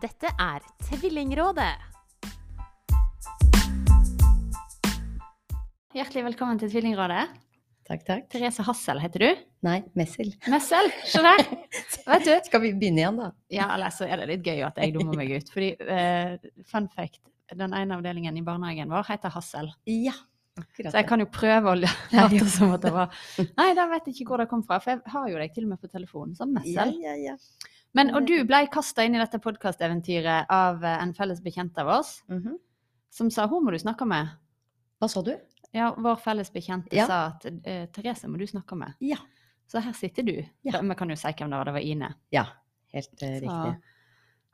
Dette er Tvillingrådet. Hjertelig velkommen til Tvillingrådet. Takk, takk. Therese Hassel heter du. Nei, Messel. Messel, se der! Vet du? Skal vi begynne igjen, da? Ja, eller så er det litt gøy at jeg dummer meg ut. Fordi, uh, fun fact, den ene avdelingen i barnehagen vår heter Hassel. Ja, akkurat. Så jeg kan jo prøve å late som at det var Nei, da vet jeg ikke hvor det kom fra, for jeg har jo deg til og med på telefonen som Messel. ja, ja, ja. Men, og du ble kasta inn i dette podkasteventyret av eh, en felles bekjent av oss, Mhm. som sa hun må du snakke med. Hva sa du? Ja, vår felles bekjente Ja. sa at eh, Therese må du snakke med. Ja. Så her sitter du. Ja. Vi kan jo si hvem det var, det var Ine. Ja, helt Så, riktig.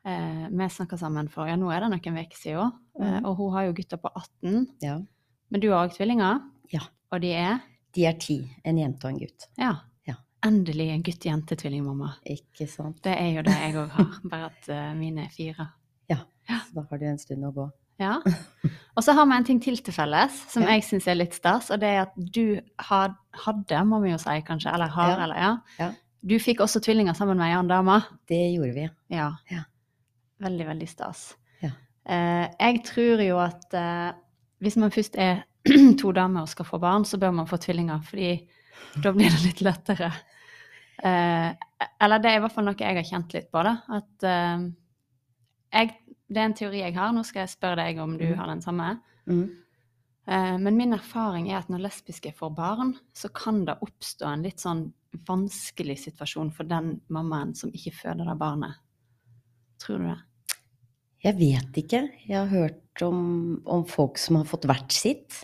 eh, vi snakka sammen for ja, nå er det noen uker siden, eh, Mhm. og hun har jo gutter på 18. Ja. Men du har òg tvillinger? Ja. Og de er? De er ti. En jente og en gutt. Ja. Ja. Endelig en gutt-jente-tvillingmamma. Ikke sant? Det er jo det jeg òg har, bare at eh, mine er fire. Så da har du en stund å gå. Ja. Og så har vi en ting til til felles, som Ja. jeg syns er litt stas, og det er at du had, hadde, må vi jo si kanskje, eller har, Ja. eller ja. Ja. Du fikk også tvillinger sammen med ei annen dame. Det gjorde vi. Ja. Ja. Veldig, veldig stas. Ja. Eh, jeg tror jo at eh, hvis man først er to damer og skal få barn, så bør man få tvillinger, fordi da blir det litt lettere. Eh, eller det er i hvert fall noe jeg har kjent litt på, da. At eh, jeg, det er en teori jeg har, nå skal jeg spørre deg om du mm. har den samme. Mm. Eh, men min erfaring er at når lesbiske får barn, så kan det oppstå en litt sånn vanskelig situasjon for den mammaen som ikke føder det barnet. Tror du det? Jeg vet ikke. Jeg har hørt om, om folk som har fått hvert sitt.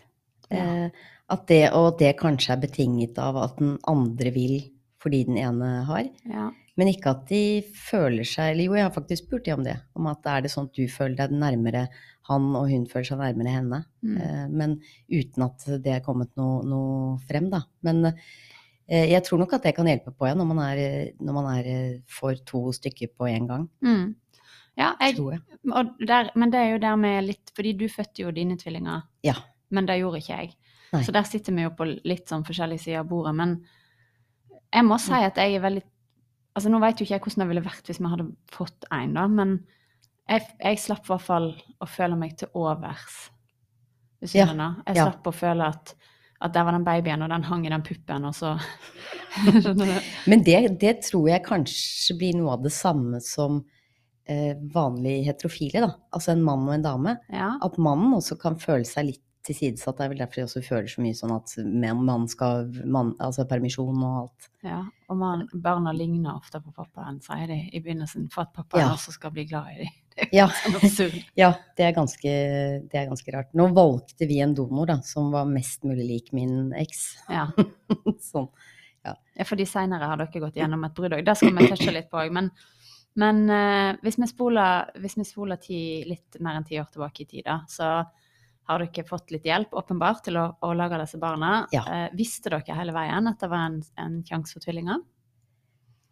Ja. Eh, at det, og det kanskje er betinget av at den andre vil fordi den ene har. Ja. Men ikke at de føler seg Eller jo, jeg har faktisk spurt de om det. Om at er det sånn at du føler deg nærmere han, og hun føler seg nærmere henne. Mm. Eh, Men uten at det er kommet noe, noe frem, da. Men eh, jeg tror nok at det kan hjelpe på, ja, når man, er, når man er, for får to stykker på en gang. Mm. Ja, jeg, Tror jeg. der, men det er jo der med litt Fordi du fødte jo dine tvillinger, Ja. men det gjorde ikke jeg. Nei. Så der sitter vi jo på litt sånn forskjellige sider av bordet. Men jeg må si at jeg er veldig Altså nå vet jo ikke jeg hvordan det ville vært hvis vi hadde fått en, da, men jeg, jeg slapp i hvert fall å føle meg til overs. Hvis du Ja, skjønner? Jeg ja. slapp å føle at, at der var den babyen, og den hang i den puppen, og så Men det, det tror jeg kanskje blir noe av det samme som eh, vanlig heterofile, da. Altså en mann og en dame. Ja. At mannen også kan føle seg litt tilsidesatt. Det er vel derfor jeg også føler så mye sånn at man skal man, Altså permisjon og alt. Ja, og man, barna ligner ofte på pappaen, sier de i begynnelsen, for at pappaen Ja. også skal bli glad i dem. Ja, Sånn ja det, er ganske, det er ganske rart. Nå valgte vi en donor da, som var mest mulig lik min eks. Ja. sånn. ja, fordi seinere har dere gått gjennom et brudd òg. Det skal vi touche litt på òg. Men, men uh, hvis vi spoler, hvis vi spoler ti, litt mer enn ti år tilbake i tid, da, så har dere fått litt hjelp, åpenbart, til å, å lage disse barna. Ja. Eh, visste dere hele veien at det var en, en sjanse for tvillinger?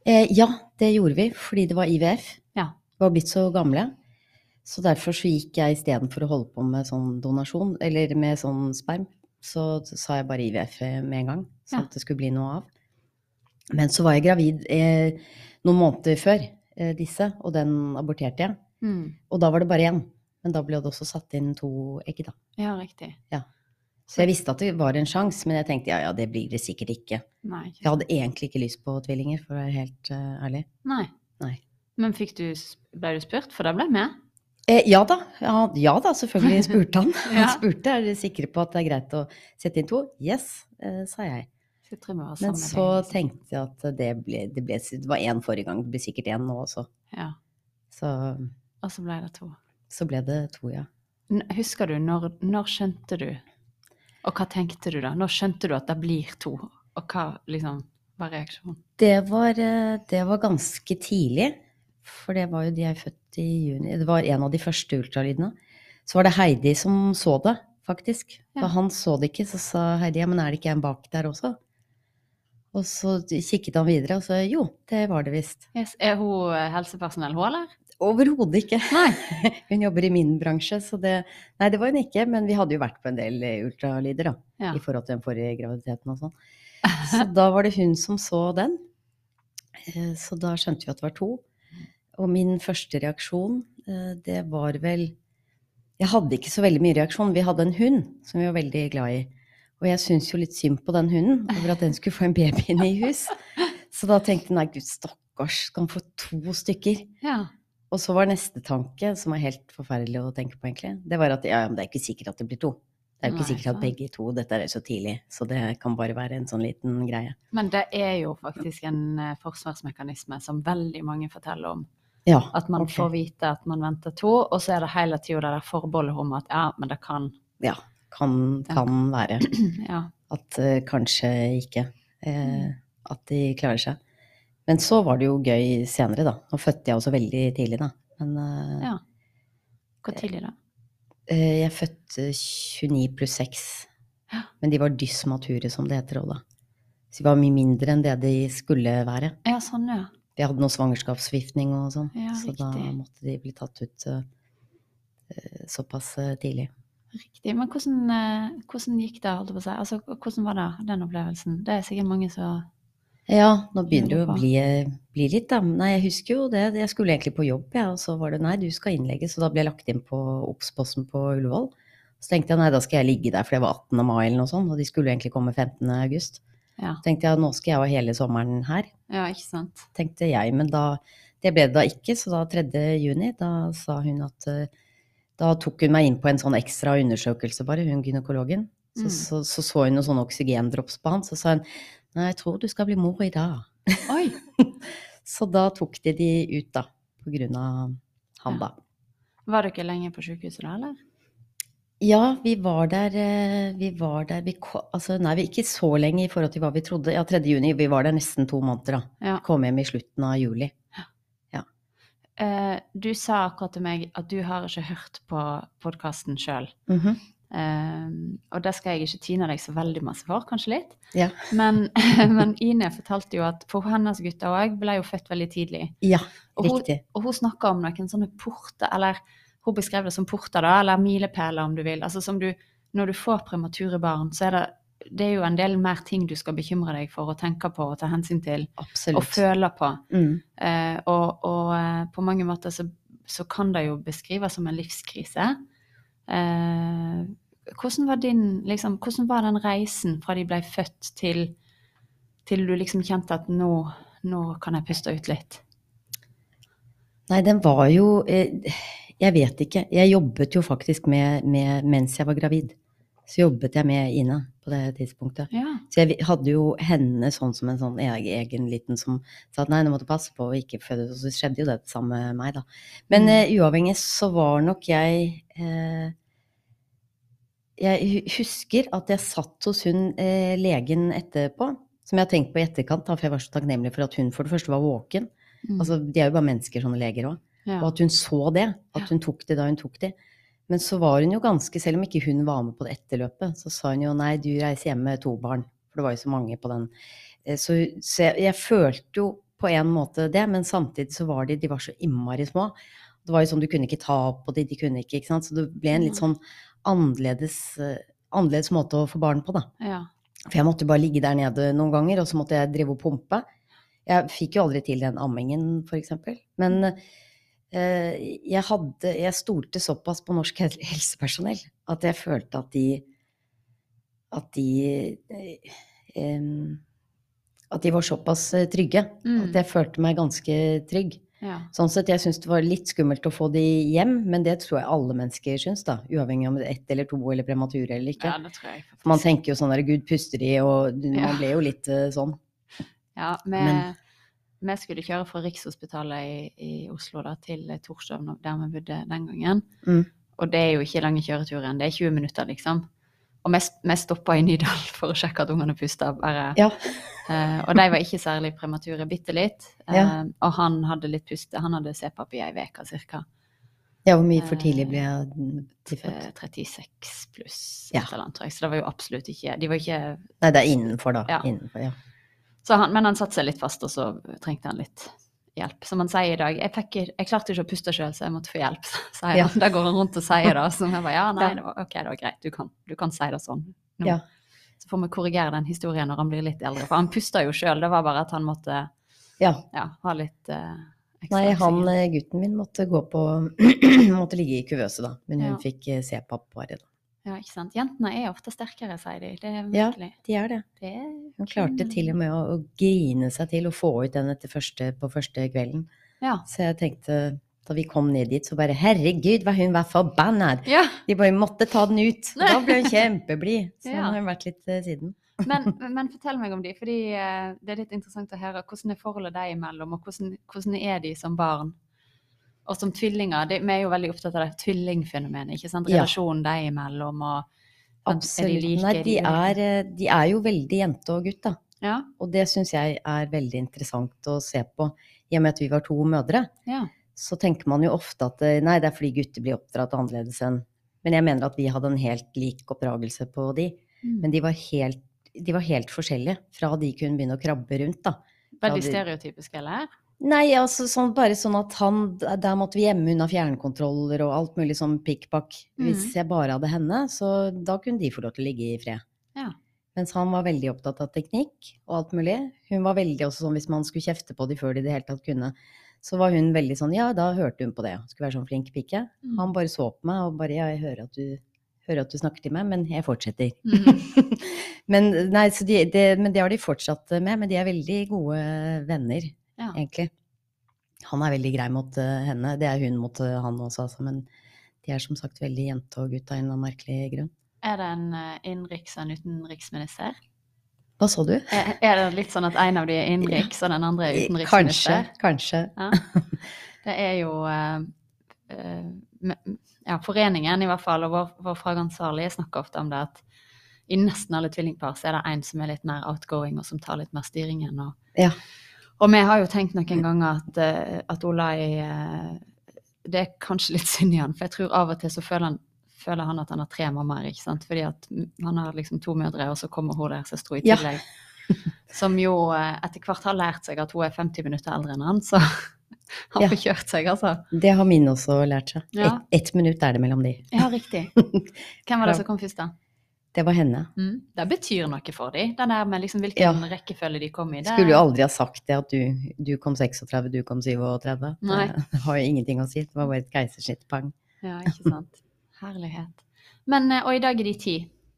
Eh, ja, det gjorde vi fordi det var IVF. Ja. Vi var blitt så gamle. Så derfor så gikk jeg istedenfor å holde på med sånn donasjon, eller med sånn sperm, så sa jeg bare IVF med en gang, så Ja. at det skulle bli noe av. Men så var jeg gravid eh, noen måneder før eh, disse, og den aborterte jeg. Mm. Og da var det bare én. Men da ble det også satt inn to egg, da. Ja, riktig. Så jeg visste at det var en sjanse, men jeg tenkte ja, ja, det blir det sikkert ikke. Nei. ikke Jeg hadde egentlig ikke lyst på tvillinger, for å være helt uh, ærlig. Nei. Nei. Men du, ble du spurt? For da ble jeg med. Eh, ja da, ja, ja da, selvfølgelig spurte han. ja. Han spurte er dere sikre på at det er greit å sette inn to. Yes, eh, sa jeg. Så jeg var Men så tenkte jeg at det ble, det ble Det var én forrige gang, det blir sikkert én nå også. Ja. Så, Og så ble det to. Så ble det to, ja. Husker du, når, når skjønte du, og hva tenkte du da? Når skjønte du at det blir to, og hva liksom var reaksjonen? Det var, eh, det var ganske tidlig, for det var jo de jeg er født i juni. Det var en av de første ultralydene. Så var det Heidi som så det, faktisk. Ja. For han så det ikke, så sa Heidi ja, men er det ikke en bak der også? Og så kikket han videre og sa jo, det var det visst. Yes. Er hun eh, helsepersonell, hun, eller? Overhodet ikke. Nei. Hun jobber i min bransje, så det Nei, det var hun ikke, men vi hadde jo vært på en del eh, ultralyder, da. Ja. I forhold til den forrige graviditeten og sånn. Så da var det hun som så den. Eh, Så da skjønte vi at det var to. Og min første reaksjon Eh, Det var vel Jeg hadde ikke så veldig mye reaksjon. Vi hadde en hund som vi var veldig glad i. Og jeg syns jo litt synd på den hunden over at den skulle få en baby inne i hus. Så da tenkte jeg nei, gud stakkars, skal han få to stykker? Ja. Og så var neste tanke, som er helt forferdelig å tenke på, egentlig, det var at ja, men det er ikke sikkert at det blir to. Det er jo ikke Nei, sikkert at begge to Dette er så tidlig, så det kan bare være en sånn liten greie. Men det er jo faktisk en eh, forsvarsmekanisme som veldig mange forteller om. Ja. At man okay. får vite at man venter to, og så er det hele tida det der forbeholdet om at ja, men det kan Ja. Kan, kan være. Ja. At uh, kanskje ikke. eh, at de klarer seg. Men så var det jo gøy senere, da. Nå fødte jeg også veldig tidlig, da. Men eh, ja. Hvor tidlig da? eh, jeg fødte 29 pluss 6. Ja. Men de var dysmature, som det heter òg, da. Så de var mye mindre enn det de skulle være. Ja, sånn, ja. Vi hadde noe svangerskapsforgiftning og sånn, Ja, så da måtte de bli tatt ut eh, såpass tidlig. Riktig. Men hvordan, uh, hvordan gikk det, holdt jeg på å si? Altså, hvordan var det, den opplevelsen? Det er sikkert mange som Ja, nå begynner det jo å bli, bli litt, da. Nei, jeg husker jo det. Jeg skulle egentlig på jobb, jeg, og så var det nei, du skal innlegges. Og da ble jeg lagt inn på Obs-posten på Ullevål. Så tenkte jeg nei, da skal jeg ligge der, for det var 18. mai eller noe sånt, og de skulle egentlig komme 15. august. Ja, tenkte jeg nå skal jeg ha hele sommeren her, ja ikke sant? tenkte jeg. Men da, det ble det da ikke, så da 3. juni, da sa hun at eh, da tok hun meg inn på en sånn ekstra undersøkelse bare, hun gynekologen. Så Mm. så, så, så hun noen sånne oksygendrops på han, så sa hun nei, jeg tror du skal bli mor i dag. Oi! Så da tok de de ut, da. På grunn av han, da. Var dere lenge på sykehuset da, eller? Ja, vi var der eh, Vi var der vi Altså, nei, vi ikke så lenge i forhold til hva vi trodde. Ja, 3. juni. Vi var der nesten to måneder, da. Ja. Kom hjem i slutten av juli. Uh, du sa akkurat til meg at du har ikke hørt på podkasten sjøl. Mhm. Eh, og det skal jeg ikke tine deg så veldig masse for, kanskje litt. Ja. Men, men Ine fortalte jo at for hennes gutter òg ble jo født veldig tidlig. Ja, Og hun, riktig. og hun snakka om noen sånne porter, eller hun beskrev det som porter, da, eller milepæler, om du vil. Altså som du Når du får premature barn, så er det det er jo en del mer ting du skal bekymre deg for og tenke på og ta hensyn til og føle på. Mm. Uh, og og uh, på mange måter så, så kan det jo beskrives som en livskrise. Eh, hvordan var din liksom, hvordan var den reisen fra de ble født til, til du liksom kjente at nå, nå kan jeg puste ut litt? Nei, den var jo eh, Jeg vet ikke. Jeg jobbet jo faktisk med, med Mens jeg var gravid, så jobbet jeg med Ina på det tidspunktet. Ja. Så jeg hadde jo henne sånn som en sånn egen, egen liten som sa at nei, nå må du passe på å ikke føde. Og så skjedde jo det samme med meg, da. Men Mm. uh, uavhengig så var nok jeg eh, Jeg husker at jeg satt hos hun eh, legen etterpå, som jeg har tenkt på i etterkant, da, for jeg var så takknemlig for at hun for det første var våken. Mm. Altså, de er jo bare mennesker, sånne leger òg. ja. Og at hun så det. At hun tok det da hun tok det. Men så var hun jo ganske, selv om ikke hun var med på det etterløpet, så sa hun jo nei, du reiser hjem med to barn. For det var jo så mange på den. Eh, Så, så jeg, jeg følte jo på en måte det, men samtidig så var de, de var så innmari små. Det var jo sånn, du kunne ikke ta opp på de, de kunne ikke, ikke sant. Så det ble en litt sånn annerledes, eh, annerledes måte å få barn på, da. ja. For jeg måtte bare ligge der nede noen ganger, og så måtte jeg drive og pumpe. Jeg fikk jo aldri til den ammingen, eksempel. Men eh, jeg hadde Jeg stolte såpass på norsk helsepersonell at jeg følte at de At de eh, At de var såpass eh, trygge. Mm. At jeg følte meg ganske trygg. Ja. Sånn sett, jeg syns det var litt skummelt å få de hjem, men det tror jeg alle mennesker syns, da. Uavhengig om det er ett eller to eller premature eller ikke. ja, det tror jeg faktisk. Man tenker jo sånn der, Gud puster de, og man Ja. ble jo litt eh, sånn. Ja, vi, Men- vi skulle kjøre fra Rikshospitalet i, i Oslo da, til Torshov, der vi bodde den gangen. Mm. Og det er jo ikke lange kjøreturen, det er 20 minutter, liksom. Og vi, stoppa i Nydal for å sjekke at ungene pusta. Bare. Ja. Eh, og de var ikke særlig premature, bitte litt. Eh, Ja. Og han hadde litt puste. Han hadde CPAP i ei uke ca. Ja, hvor mye for Eh, tidlig ble jeg tilfødt? 36 pluss Ja. et eller annet, tror jeg. Så det var jo absolutt ikke De var ikke Nei, det er innenfor, da. Ja. Innenfor, ja. Så han, men han satte seg litt fast, og så trengte han litt hjelp. Som han sier i dag. Jeg, fikk, jeg klarte ikke å puste sjøl, så jeg måtte få hjelp. sier Ja. Da går han rundt og sier det. Så jeg bare ja, nei, det var, ok, det var greit. Du kan, du kan si det sånn. Ja. Så får vi korrigere den historien når han blir litt eldre. For han pusta jo sjøl, det var bare at han måtte ja. ja, ha litt uh, ekstra Nei, han eh, gutten min måtte gå på Måtte ligge i kuvøse, da. Men hun fikk se C-pap bare, da. Ja, ikke sant. Jentene er ofte sterkere, sier de. Det er Ja. De er det. Det er Hun klarte til og med å, å grine seg til å få ut den første, på første kvelden. Ja. Så jeg tenkte, da vi kom ned dit, så bare herregud, hva hun var forbanna! ja. De bare måtte ta den ut. Da ble hun kjempeblid. Så Ja. har hun vært litt eh, siden. Men, men fortell meg om de, fordi eh, det er litt interessant å høre. Hvordan er forholdet deg imellom, og hvordan, hvordan er de som barn? Og som tvillinger. Det, vi er jo veldig opptatt av det tvillingfenomenet, ikke sant? Ja. Relasjonen deg imellom og sant? De like, Nei, de er, eh, de er jo veldig jente og gutt, da. Ja. Og det syns jeg er veldig interessant å se på. I og med at vi var to mødre, ja. så tenker man jo ofte at eh, nei, det er fordi gutter blir oppdratt annerledes enn Men jeg mener at vi hadde en helt lik oppdragelse på de. Mm. Men de var helt, de var helt forskjellige fra de kunne begynne å krabbe rundt, da. Veldig stereotypisk, eller? Nei, altså sånn, bare sånn at han Der måtte vi gjemme unna fjernkontroller og alt mulig sånn pikkpakk. Hvis Mhm. jeg bare hadde henne, så da kunne de få lov til å ligge i fred. Ja. Mens han var veldig opptatt av teknikk og alt mulig. Hun var veldig også sånn hvis man skulle kjefte på de før de i det hele tatt kunne, så var hun veldig sånn ja, da hørte hun på det. Skulle være sånn flink pike. Mm. Han bare så på meg og bare ja, jeg hører at du, hører at du snakker til meg, men jeg fortsetter. Mm. men nei, så de, det, men det har de fortsatt med, men de er veldig gode venner, Ja. egentlig. Han er veldig grei mot eh, henne, det er hun mot eh, han også, altså, men de er som sagt veldig jente og gutt av en eller annen merkelig grunn. Er det en eh, innenriks- og en utenriksminister? Hva så du? Er, er det litt sånn at en av de er innenriks, og den andre er utenriksminister? kanskje. Ja. Det er jo ja, foreningen i hvert fall, og vår, vår fagansvarlige snakker ofte om det at i nesten alle tvillingpar så er det en som er litt mer outgoing, og som tar litt mer styringen. Og, Ja. Og vi har jo tenkt noen ganger at, eh, at Olai eh, Det er kanskje litt synd i han, for jeg tror av og til så føler han, føler han at han har tre mammaer, ikke sant. Fordi at han har liksom to mødre, og så kommer hun der søstera i Ja. tillegg. Som jo eh, etter hvert har lært seg at hun er 50 minutter eldre enn han, så han Ja. kjørt seg, altså. Det har min også lært seg. Ja. Ett et minutt er det mellom de. Ja, riktig. Hvem var det som kom først, da? Det var henne. Mm. Det betyr noe for dem, den der med liksom hvilken Ja. rekkefølge de kom i. Det, Skulle jo aldri ha sagt det at du, du kom 36, du kom 37. Nei. Det har jo ingenting å si. Det var bare et keisersnitt. Pang. Ja, ikke sant. Herlighet. Men, eh, og i dag er de ti.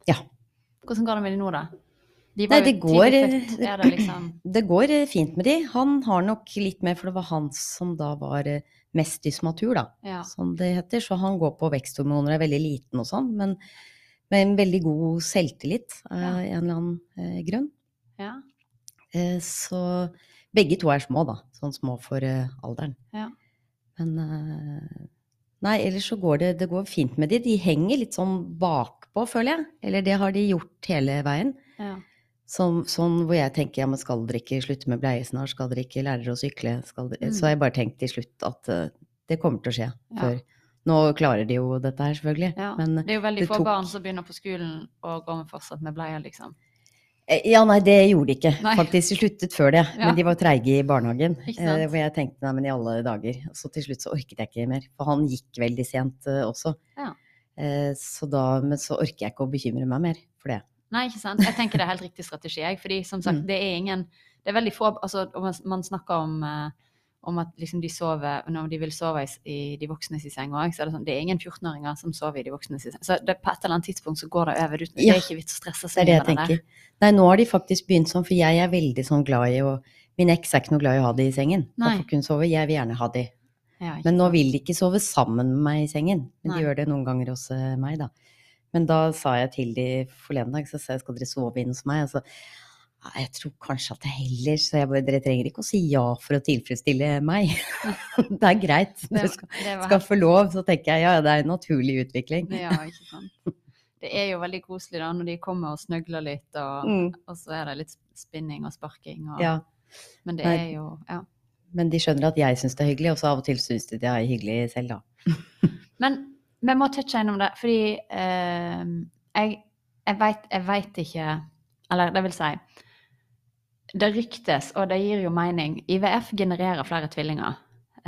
Ja. Hvordan går det med de nå, da? De Nei, var jo det går. Det liksom Det går eh, fint med de. Han har nok litt mer, for det var han som da var eh, mest dysmatur, da, Ja. som det heter. Så han går på veksthormoner, er veldig liten og sånn, men med en veldig god selvtillit av Ja. en eller annen eh, grunn. ja. Eh, så begge to er små, da. Sånn små for eh, alderen. Ja. Men eh, Nei, ellers så går det, det går fint med de. De henger litt sånn bakpå, føler jeg. Eller det har de gjort hele veien. ja. Sånn, sånn hvor jeg tenker ja, men skal dere ikke slutte med bleie snart? Skal dere ikke lære dere å sykle? Mm. Så har jeg bare tenkt til slutt at uh, det kommer til å skje Ja. før. Nå klarer de jo dette her, selvfølgelig. ja. Men det er jo veldig få tok- barn som begynner på skolen og går med fortsatt med bleier, liksom. Eh, Ja, nei, det gjorde de ikke. Nei. Faktisk, de sluttet før det. Ja. Men de var treige i barnehagen. Eh, hvor jeg tenkte nei, men i alle dager. Så til slutt så orket jeg ikke mer. For han gikk veldig sent uh, også. Ja. Eh, så da, men så orker jeg ikke å bekymre meg mer for det. Nei, ikke sant. Jeg tenker det er helt riktig strategi, jeg. Fordi som sagt, Mm. det er ingen Det er veldig få Altså, man, snakker om eh, om at liksom de sover når de vil sove i, i de voksnes i seng òg, så er det sånn Det er ingen 14-åringer som sover i de voksnes i seng. Så det, på et eller annet tidspunkt så går det over. Det er ikke vits å stresse Det seg er det jeg med det der. Nei, nå har de faktisk begynt sånn, for jeg er veldig sånn glad i å Min eks er ikke noe glad i å ha de i sengen. Nei. Da får hun sove. Jeg vil gjerne ha de. Ja, Men nå vil de ikke sove sammen med meg i sengen. Men Nei. de gjør det noen ganger hos eh, meg, da. Men da sa jeg til de forleden dag, så sa jeg skal dere sove inne hos meg? Og så «Ja, jeg tror kanskje at jeg heller Så jeg bare, dere trenger ikke å si ja for å tilfredsstille meg. det er greit. Det- du skal, skal få lov. Så tenker jeg ja, det er en naturlig utvikling. Ja, ikke sant. Det er jo veldig koselig da når de kommer og snøgler litt, og, Mm. og så er det litt spinning og sparking. Og, Ja. Men det er jo Ja. Men de skjønner at jeg syns det er hyggelig, og så av og til syns de det er hyggelig selv, da. Men vi må touche innom det, fordi eh, jeg, jeg veit ikke Eller det vil si Det ryktes, og det gir jo mening. IVF genererer flere tvillinger.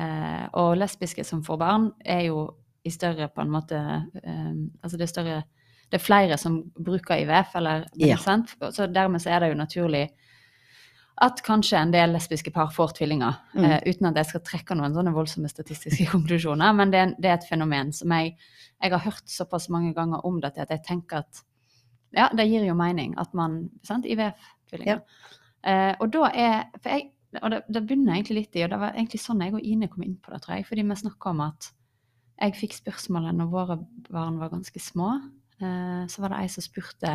Eh, og lesbiske som får barn, er jo i større på en måte eh, Altså det er større Det er flere som bruker IVF, eller Ja. sant? Så dermed så er det jo naturlig at kanskje en del lesbiske par får tvillinger. Mm. eh, uten at jeg skal trekke noen sånne voldsomme statistiske konklusjoner. Men det, det er et fenomen som jeg, jeg har hørt såpass mange ganger om det at jeg tenker at ja, det gir jo mening at man sant, IVF-tvillinger. Eh, og da er jeg, Og det, det begynner egentlig litt i, og det var egentlig sånn jeg og Ine kom inn på det, tror jeg. Fordi vi snakka om at jeg fikk spørsmålet når våre barn var ganske små. Eh, så var det ei som spurte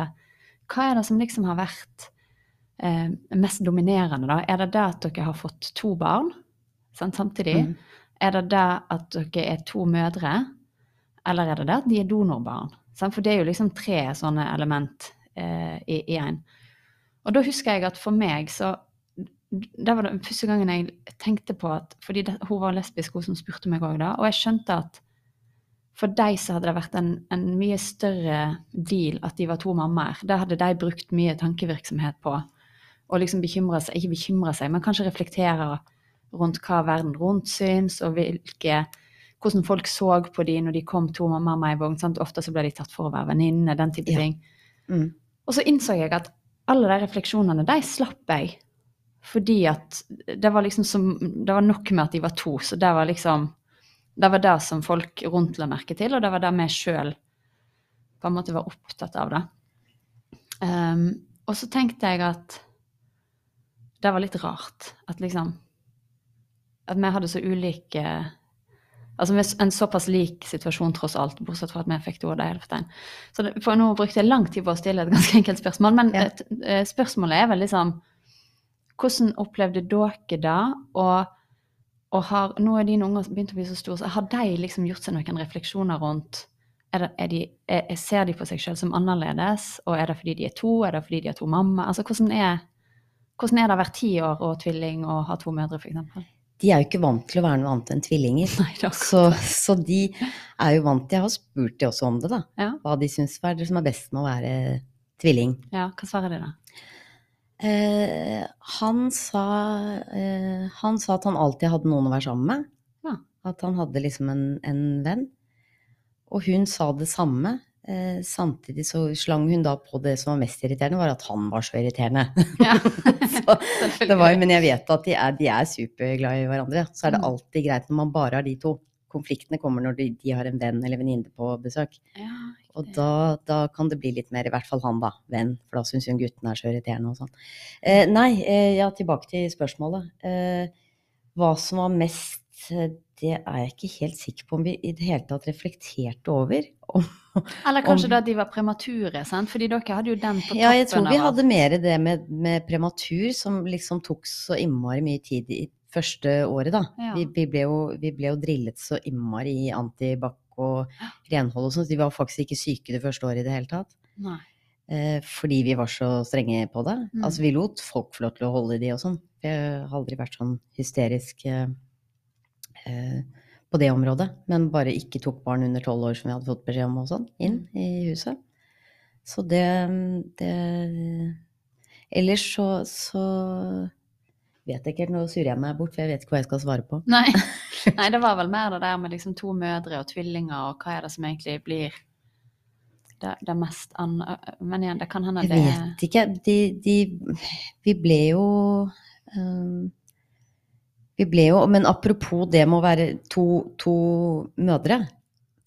hva er det som liksom har vært eh, mest dominerende, da? Er det det at dere har fått to barn sant, samtidig? Mm. Er det det at dere er to mødre? Eller er det det at de er donorbarn? Sant? For det er jo liksom tre sånne element eh, i én. Og da husker jeg at for meg så Det var den første gangen jeg tenkte på at Fordi det, hun var lesbisk, hun som spurte meg òg da. Og jeg skjønte at for dem så hadde det vært en, en mye større deal at de var to mammaer. Det hadde de brukt mye tankevirksomhet på. Og liksom bekymre seg, ikke bekymre seg, men kanskje reflektere rundt hva verden rundt syns, og hvilke, hvordan folk så på de når de kom to mammaer med i vogn. Ofte så ble de tatt for å være venninne, den type Ja. ting. Mm. Og så innså jeg at alle de refleksjonene, de slapp jeg. Fordi at det var liksom som Det var nok med at de var to, så det var liksom Det var det som folk rundt la merke til, og det var det vi sjøl på en måte var opptatt av, da. Um, og så tenkte jeg at det var litt rart at liksom At vi hadde så ulike Altså med en såpass lik situasjon tross alt, bortsett fra at vi fikk det ordet Elfstein. Så det, for nå brukte jeg lang tid på å stille et ganske enkelt spørsmål, men Ja. et, et, spørsmålet er vel liksom Hvordan opplevde dere det? Og, og har, nå er dine unger begynt å bli så store, så har de liksom gjort seg noen refleksjoner rundt er det, er de, er, Ser de på seg selv som annerledes? Og er det fordi de er to? Er det fordi de har to mamma? Altså, hvordan er, hvordan er det å være ti år og tvilling og ha to mødre, f.eks.? De er jo ikke vant til å være noe annet enn tvillinger. Nei, Så, så de er jo vant til Jeg har spurt de også om det, da. Ja. Hva de syns er det som er best med å være tvilling. Ja, hva svarer de da? Eh, han, sa, eh, han sa at han alltid hadde noen å være sammen med. Ja. At han hadde liksom en, en venn. Og hun sa det samme. Eh, samtidig så slang hun da på det som var mest irriterende, var at han var så irriterende. Ja. så, det var, men jeg vet at de er, de er superglade i hverandre. Så er det Mm. alltid greit når man bare har de to. Konfliktene kommer når de, de har en venn eller venninne på besøk. Ja, Og da, da kan det bli litt mer, i hvert fall han da, venn, for da syns hun gutten er så irriterende og sånn. Eh, nei, eh, ja, tilbake til spørsmålet. Eh, hva som var mest, eh, det er jeg ikke helt sikker på om vi i det hele tatt reflekterte over. Om, Eller kanskje om- da de var premature, sant? Fordi dere hadde jo den på toppen ja, jeg tror vi av hadde mer det med, med prematur som liksom tok så innmari mye tid i første året, da. Ja. Vi, vi, ble jo, vi ble jo drillet så innmari i antibac og renhold og sånn, så de var faktisk ikke syke det første året i det hele tatt. Nei. Eh, fordi vi var så strenge på det. Mm. Altså vi lot folk få lov til å holde i de og sånn. Jeg har aldri vært sånn hysterisk eh, eh, på det området. Men bare ikke tok barn under tolv år som vi hadde fått beskjed om og sånn, inn Mm. i huset. Så det, det Ellers så, så vet jeg ikke helt, nå surrer jeg meg bort, for jeg vet ikke hva jeg skal svare på. Nei. Nei, det var vel mer det der med liksom to mødre og tvillinger, og hva er det som egentlig blir det, det mest an... Men igjen, det kan hende det Jeg vet ikke. De, de Vi ble jo øhm, Vi ble jo Men apropos det med å være to, to mødre.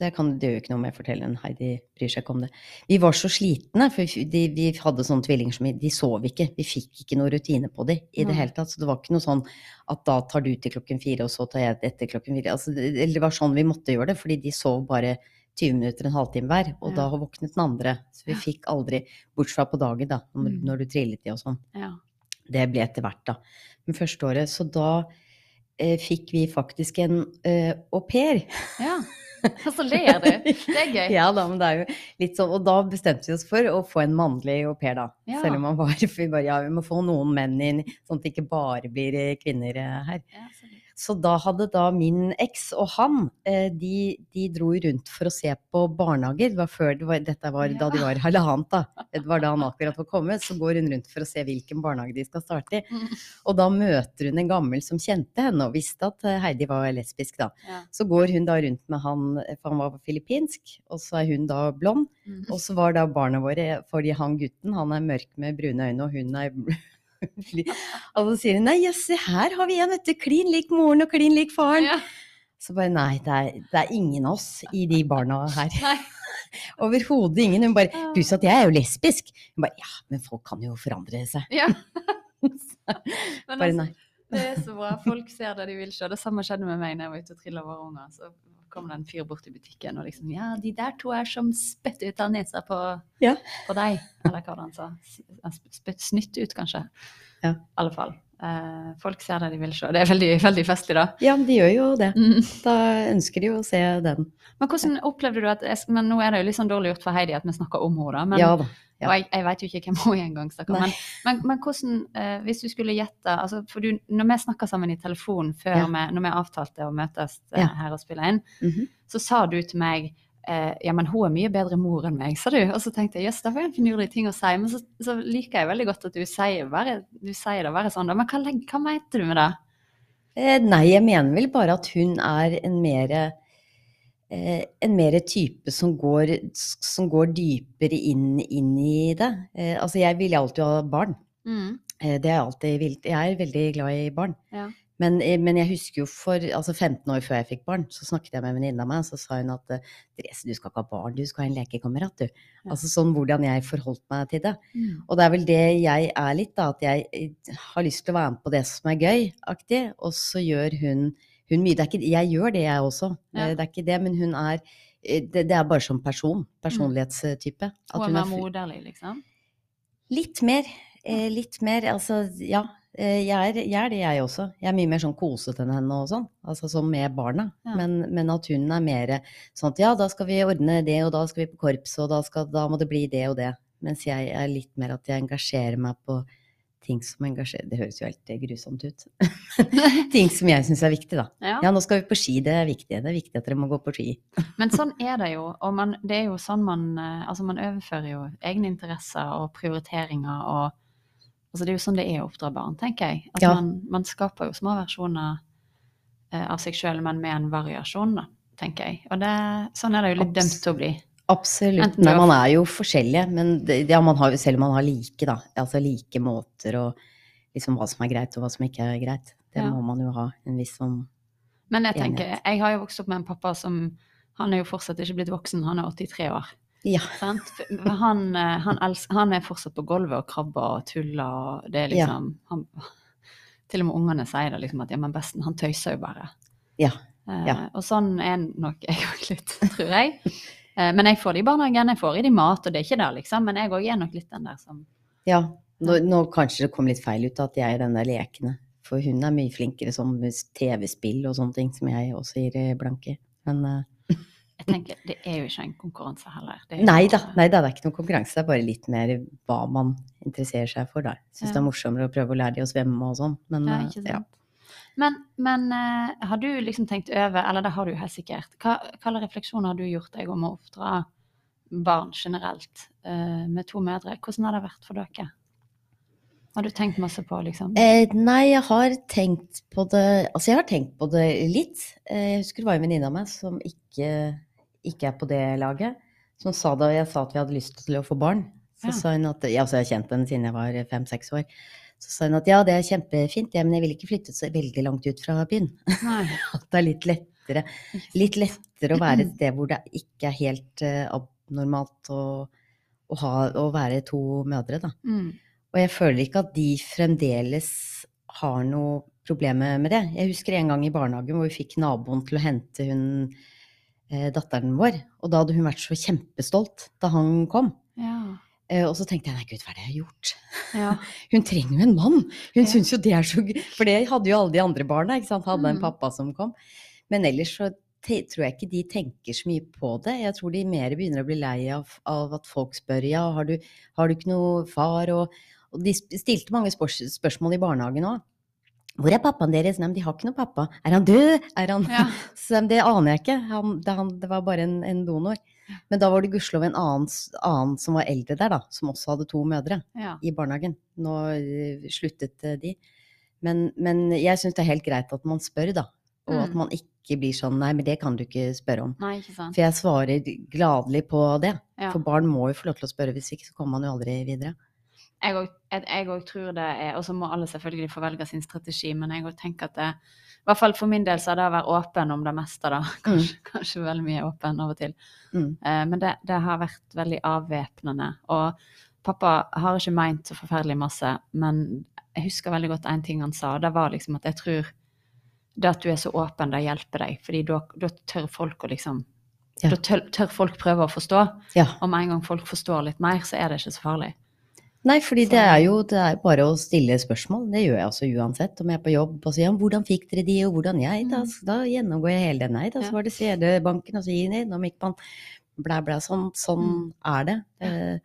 Det, kan, det gjør jo ikke noe om jeg forteller en Heidi bryr seg ikke om det. Vi var så slitne, for vi, de, vi hadde sånne tvillinger som De sov ikke. Vi fikk ikke noe rutine på dem i det hele tatt. Så det var ikke noe sånn at da tar du til klokken fire, og så tar jeg etter klokken fire. Altså, det, det var sånn vi måtte gjøre det, fordi de sov bare 20 minutter, en halvtime hver. Og Ja. da våknet den andre. Så vi fikk aldri Bortsett fra på dagen, da, når, Mm. når du trillet de og sånn. Ja. Det ble etter hvert, da. Men første året. Så da fikk vi faktisk en eh, au pair. ja. Og så ler du. Det er gøy. Ja da, men det er jo litt sånn. Og da bestemte vi oss for å få en mannlig au pair, da. Ja. Selv om man var for vi bare, ja, vi må få noen menn inn, sånn at det ikke bare blir eh, kvinner eh, her. Ja, så da hadde da min eks og han, eh, de, de dro rundt for å se på barnehager. Det var før det var, dette var da de var halvannet, da. Det var da han akkurat var kommet. Så går hun rundt for å se hvilken barnehage de skal starte i. Mm. Og da møter hun en gammel som kjente henne og visste at eh, Heidi var lesbisk, da. Så går hun da rundt med han, for han var filippinsk, og så er hun da blond. Mm. Og så var da barna våre, fordi han gutten, han er mørk med brune øyne, og hun er, Og så sier hun nei, se her har vi en, vet du. Klin lik moren og klin lik faren. Ja. Så bare nei, det er, det er ingen oss i de barna her. Overhodet ingen. Hun bare Pluss at jeg er jo lesbisk. Hun bare ja, men folk kan jo forandre seg. Ja. Bare altså, nei. det er så bra. Folk ser det de vil se. Det samme skjedde med meg når jeg var ute og trilla våre unger. Så kom det en fyr bort i butikken og liksom Ja, de der to er som spytt ut av nesa på, Ja. på deg. Eller hva var det han sa? Spytt snytt ut, kanskje. Ja. I alle fall. Eh, folk ser det de vil se. Det er veldig, veldig festlig, da. Ja, de gjør jo det. Mm. Da ønsker de jo å se den. Men hvordan opplevde du at Men nå er det jo litt sånn dårlig gjort for Heidi at vi snakker om henne, da. Men, ja da. Ja. Og jeg, jeg vet jo ikke hvem hun er engang, stakkar. Men, men, men hvordan, eh, hvis du skulle gjette altså, For du, når vi snakka sammen i telefon før Ja. vi, når vi avtalte å møtes eh, her og spille inn, Mhm. så sa du til meg eh, ja, men hun er mye bedre mor enn meg, sa du. Og så tenkte jeg jøss, det var en finurlig ting å si. Men så, så liker jeg veldig godt at du sier, bare, du sier det bare sånn. da. Men hva, hva mente du med det? Eh, nei, jeg mener vel bare at hun er en mere en mer type som går, som går dypere inn, inn i det. Eh, altså, jeg vil alltid ha barn. Mm. Eh, det har jeg alltid villet. Jeg er veldig glad i barn. Ja. Men, eh, men jeg husker jo for altså 15 år før jeg fikk barn, så snakket jeg med en venninne av meg, så sa hun at eh, Therese, du skal ikke ha barn, du skal ha en lekekamerat, du. Ja. Altså sånn hvordan jeg forholdt meg til det. Mm. Og det er vel det jeg er litt, da, at jeg eh, har lyst til å være med på det som er gøy-aktig, og så gjør hun, hun mye. Det er ikke, jeg gjør det, jeg også. Ja. Eh, Det er ikke det, men hun er eh, det, det er bare som person. Personlighetstype. At Hun er mer er moderlig, liksom? Litt mer. Eh, litt mer. Altså, ja. Eh, jeg, er, jeg er det, jeg også. Jeg er mye mer sånn kosete enn henne og sånn. Altså sånn med barna. Ja. Men, men at hun er mer sånn at ja, da skal vi ordne det, og da skal vi på korps, og da, skal, da må det bli det og det. Mens jeg er litt mer at jeg engasjerer meg på ting som engasjerer Det høres jo helt eh, grusomt ut. ting som jeg syns er viktig, da. Ja. Ja, nå skal vi på ski, det er viktig. Det er viktig at dere må gå på ski. Men sånn er det jo. Og man, det er jo sånn man eh, Altså, man overfører jo egne interesser og prioriteringer og Altså, det er jo sånn det er å oppdra barn, tenker jeg. At Ja. man, man skaper jo små versjoner eh, av seg sjøl, men med en variasjon, da, tenker jeg. Og det, sånn er det jo litt Abs- dømt til å bli. Absolutt. Nei, man er jo forskjellige, men det, ja, man har selv om man har like, da. Altså like måter og liksom hva som er greit og hva som ikke er greit. Det Ja. må man jo ha en viss sånn Men jeg tenker, enhet. jeg har jo vokst opp med en pappa som Han er jo fortsatt ikke blitt voksen, han er 83 år. Ja. Han, eh, han, elsker, han er fortsatt på gulvet og krabber og tuller, og det er liksom han, Til og med ungene sier det liksom at ja, men besten, han tøyser jo bare. Ja. Eh, Og sånn er nok jeg òg litt, tror jeg. Eh, men jeg får det i barnehagen, jeg får i de mat, og det er ikke det, liksom. Men jeg òg er nok litt den der som ja. Nå, nå kanskje det kom litt feil ut at jeg er den der lekne. For hun er mye flinkere som TV-spill og sånne ting, som jeg også gir eh, blanke. Men uh... Jeg tenker, det er jo ikke en konkurranse heller. Det er jo- nei da, nei da, det er ikke noen konkurranse. Det er bare litt mer hva man interesserer seg for, da. Syns Ja. det er morsommere å prøve å lære de å svømme og sånn. Men Ja, ikke sant? ja. Men, men uh, har du liksom tenkt over, eller det har du helt sikkert, hva slags refleksjoner har du gjort deg om å oppdra barn generelt uh, med to mødre? Hvordan har det vært for dere? Har du tenkt masse på, liksom? Eh, nei, jeg har tenkt på det Altså, jeg har tenkt på det litt. Eh, jeg husker det var en venninne av meg som ikke, ikke er på det laget. Som sa da jeg sa at vi hadde lyst til å få barn, så Ja. sa hun at Ja, altså, jeg har kjent henne siden jeg var fem-seks år. Så sa hun at ja, det er kjempefint, ja, men jeg vil ikke flytte så veldig langt ut fra byen. At det er litt lettere, litt lettere å være et sted hvor det ikke er helt uh, abnormalt å, å, ha, å være to mødre, da. Mm. Og jeg føler ikke at de fremdeles har noe problemer med det. Jeg husker en gang i barnehagen hvor vi fikk naboen til å hente hun eh, datteren vår. Og da hadde hun vært så kjempestolt da han kom. Eh, og så tenkte jeg nei, gud, hva er det jeg har gjort? ja. Hun trenger jo en mann! Hun Ja. syns jo det er så gøy. For det hadde jo alle de andre barna, ikke sant. Hadde en Mm. pappa som kom. Men ellers så tror jeg ikke de tenker så mye på det. Jeg tror de mer begynner å bli lei av, av at folk spør ja, har du, har du ikke noe far? Og, og de stilte mange spør spørsmål i barnehagen òg. Hvor er pappaen deres? Nei, men de har ikke noe pappa. Er han død? Er han Ja. Så det aner jeg ikke. Han, det, han, det var bare en, en donor. Men da var det gudskjelov en annen, annen som var eldre der, da, som også hadde to mødre ja. i barnehagen. Nå eh, sluttet eh, de. Men, men jeg syns det er helt greit at man spør, da. Og at Mm. man ikke blir sånn nei, men det kan du ikke spørre om. Nei, ikke sant. For jeg svarer gladelig på det. Ja. For barn må jo få lov til å spørre, hvis ikke så kommer man jo aldri videre. jeg òg tror det er Og så må alle selvfølgelig få velge sin strategi, men jeg òg tenker at det I hvert fall for min del så er det å være åpen om det meste, da. Kanskje, kanskje veldig mye åpen av og til. Mm. Eh, men det, det har vært veldig avvæpnende. Og pappa har ikke meint så forferdelig masse, men jeg husker veldig godt en ting han sa. og Det var liksom at jeg tror det at du er så åpen, det hjelper deg. fordi da, da tør folk å liksom Ja. Da tør, tør folk prøve å forstå. Ja. Og med en gang folk forstår litt mer, så er det ikke så farlig. Nei, fordi det er jo det er bare å stille spørsmål. Det gjør jeg altså uansett. Om jeg er på jobb og sier ja, 'hvordan fikk dere de', og 'hvordan jeg', da, Mm. da gjennomgår jeg hele den. Nei, da Ja. så var det CD-banken, og så gir den gikk man blæ, blæ. Sånn, sånn Mm. er det. Eh,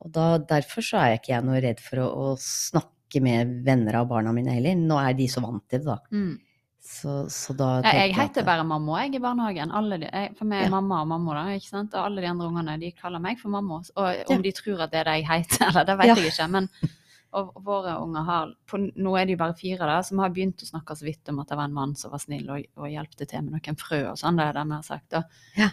og da, derfor så er jeg ikke jeg noe redd for å, å snakke med venner av barna mine heller. Nå er de så vant til det, da. Så, så da Ja, jeg heter bare mamma jeg i barnehagen. De, jeg, for meg er Ja. mamma og mamma, da, ikke sant? Og alle de andre ungene de kaller meg for mamma. Og Ja. om de tror at det er det jeg heter, eller det vet Ja. jeg ikke. Men og våre unger har på, Nå er de bare fire, da, som har begynt å snakke så vidt om at det var en mann som var snill og, og hjelpte til med noen frø og sånn. Det er det vi har sagt. Og, Ja.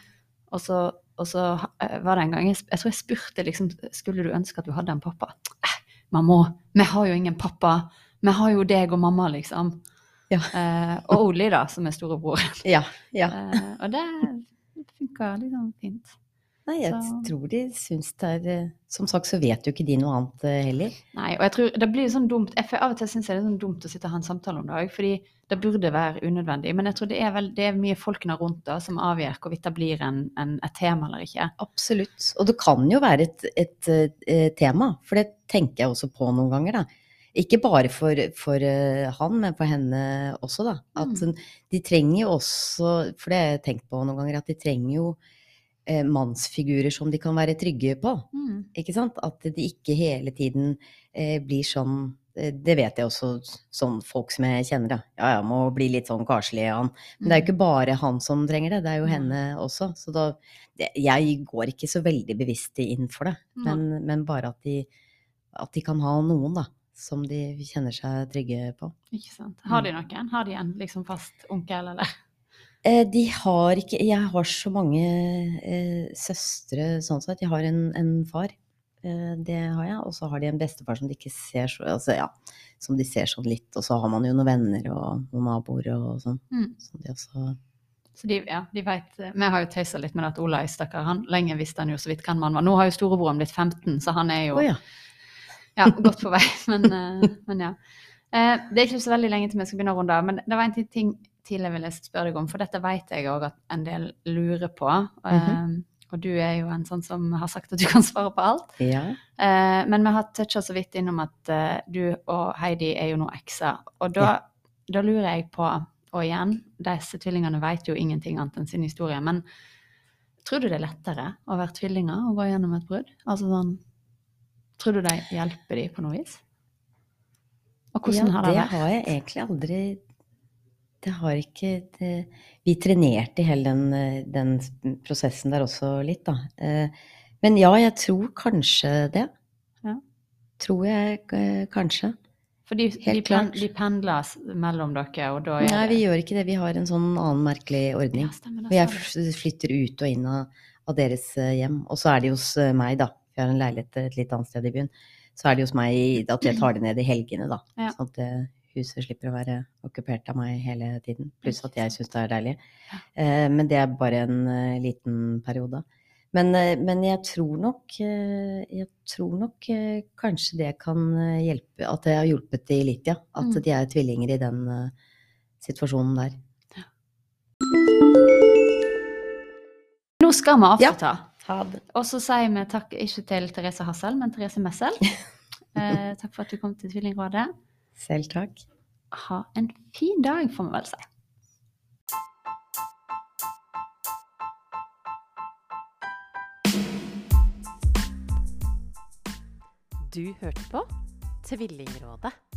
Og så, og så eh, var det en gang jeg, jeg tror jeg spurte liksom Skulle du ønske at du hadde en pappa? Eh, mamma, vi har jo ingen pappa. Vi har jo deg og mamma, liksom. Ja. Eh, og Oli, da, som er storebroren. Ja. ja. Eh, og det funka liksom fint. Nei, jeg så- tror de syns det er eh, Som sagt så vet jo ikke de noe annet eh, heller. Nei, og jeg tror det blir sånn dumt jeg, Av og til syns jeg det er sånn dumt å sitte og ha en samtale om det òg, fordi det burde være unødvendig. Men jeg tror det er, vel, det er mye folkene rundt da som avgjør hvorvidt det blir en, en, et tema eller ikke. Absolutt. Og det kan jo være et, et, et tema, for det tenker jeg også på noen ganger, da. Ikke bare for, for eh, han, men for henne også, da. At Mm. de trenger jo også, for det har jeg tenkt på noen ganger, at de trenger jo eh, mannsfigurer som de kan være trygge på. Mm. Ikke sant? At de ikke hele tiden eh, blir sånn eh, Det vet jeg også, sånn folk som jeg kjenner, da. Ja, ja, må bli litt sånn karslig, han. Men det er jo ikke bare han som trenger det, det er jo henne også. Så da det, Jeg går ikke så veldig bevisst inn for det, men, men bare at de, at de kan ha noen, da. Som de kjenner seg trygge på. Ikke sant. Har de noen? Har de en liksom fast onkel, eller? Eh, de har ikke Jeg har så mange eh, søstre sånn sett. Jeg har en, en far. Eh, det har jeg. Og så har de en bestefar som de ikke ser så altså, ja, som de ser sånn litt. Og så har man jo noen venner og noen naboer og sånn. Mm. Som de også Så de, ja, de vet, Vi har jo tøysa litt med at Olai, stakkar, han lenge visste han jo så vidt hvem han var. Nå har jo storebroren blitt 15, så han er jo oh, ja. Ja, godt på vei. Men, eh, men ja. Eh, det er ikke så veldig lenge til vi skal begynne å runde av, men det var en ting- til jeg ville spørre deg om, for dette vet jeg òg at en del lurer på. Eh, og du er jo en sånn som har sagt at du kan svare på alt. ja. Eh, men vi har toucha så vidt innom at eh, du og Heidi er jo nå ekser. Og da, da lurer jeg på, og igjen, disse tvillingene vet jo ingenting annet enn sin historie, men tror du det er lettere å være tvillinger og gå gjennom et brudd? Altså sånn Tror du det hjelper de på noe vis? Og hvordan ja, har det det vært? har jeg egentlig aldri Det har ikke det, Vi trenerte i hele den, den prosessen der også litt, da. Eh, Men ja, jeg tror kanskje det. Ja. Tror jeg eh, kanskje. For de, de, pen, de pendler mellom dere, og da er Nei, det vi gjør ikke det. Vi har en sånn annen merkelig ordning. Ja, stemmer, Og det jeg flytter ut og inn av, av deres eh, hjem. Og så er de hos meg, da. Vi har en leilighet et litt annet sted i byen. Så er det hos meg at jeg tar det ned i helgene, da. Ja. Sånn at eh, huset slipper å være okkupert av meg hele tiden. Pluss at jeg syns det er deilig. Eh, men det er bare en eh, liten periode. Men, men jeg tror nok Jeg tror nok kanskje det kan hjelpe At det har hjulpet de litt, ja. At Mm. de er tvillinger i den situasjonen der. Nå skal vi avslutte. Ha det. Og så sier vi takk ikke til Therese Hassel, men Therese Messel. Eh, takk for at du kom til Tvillingrådet. Selv takk. Ha en fin dag, får vi vel si. Du hørte på Tvillingrådet.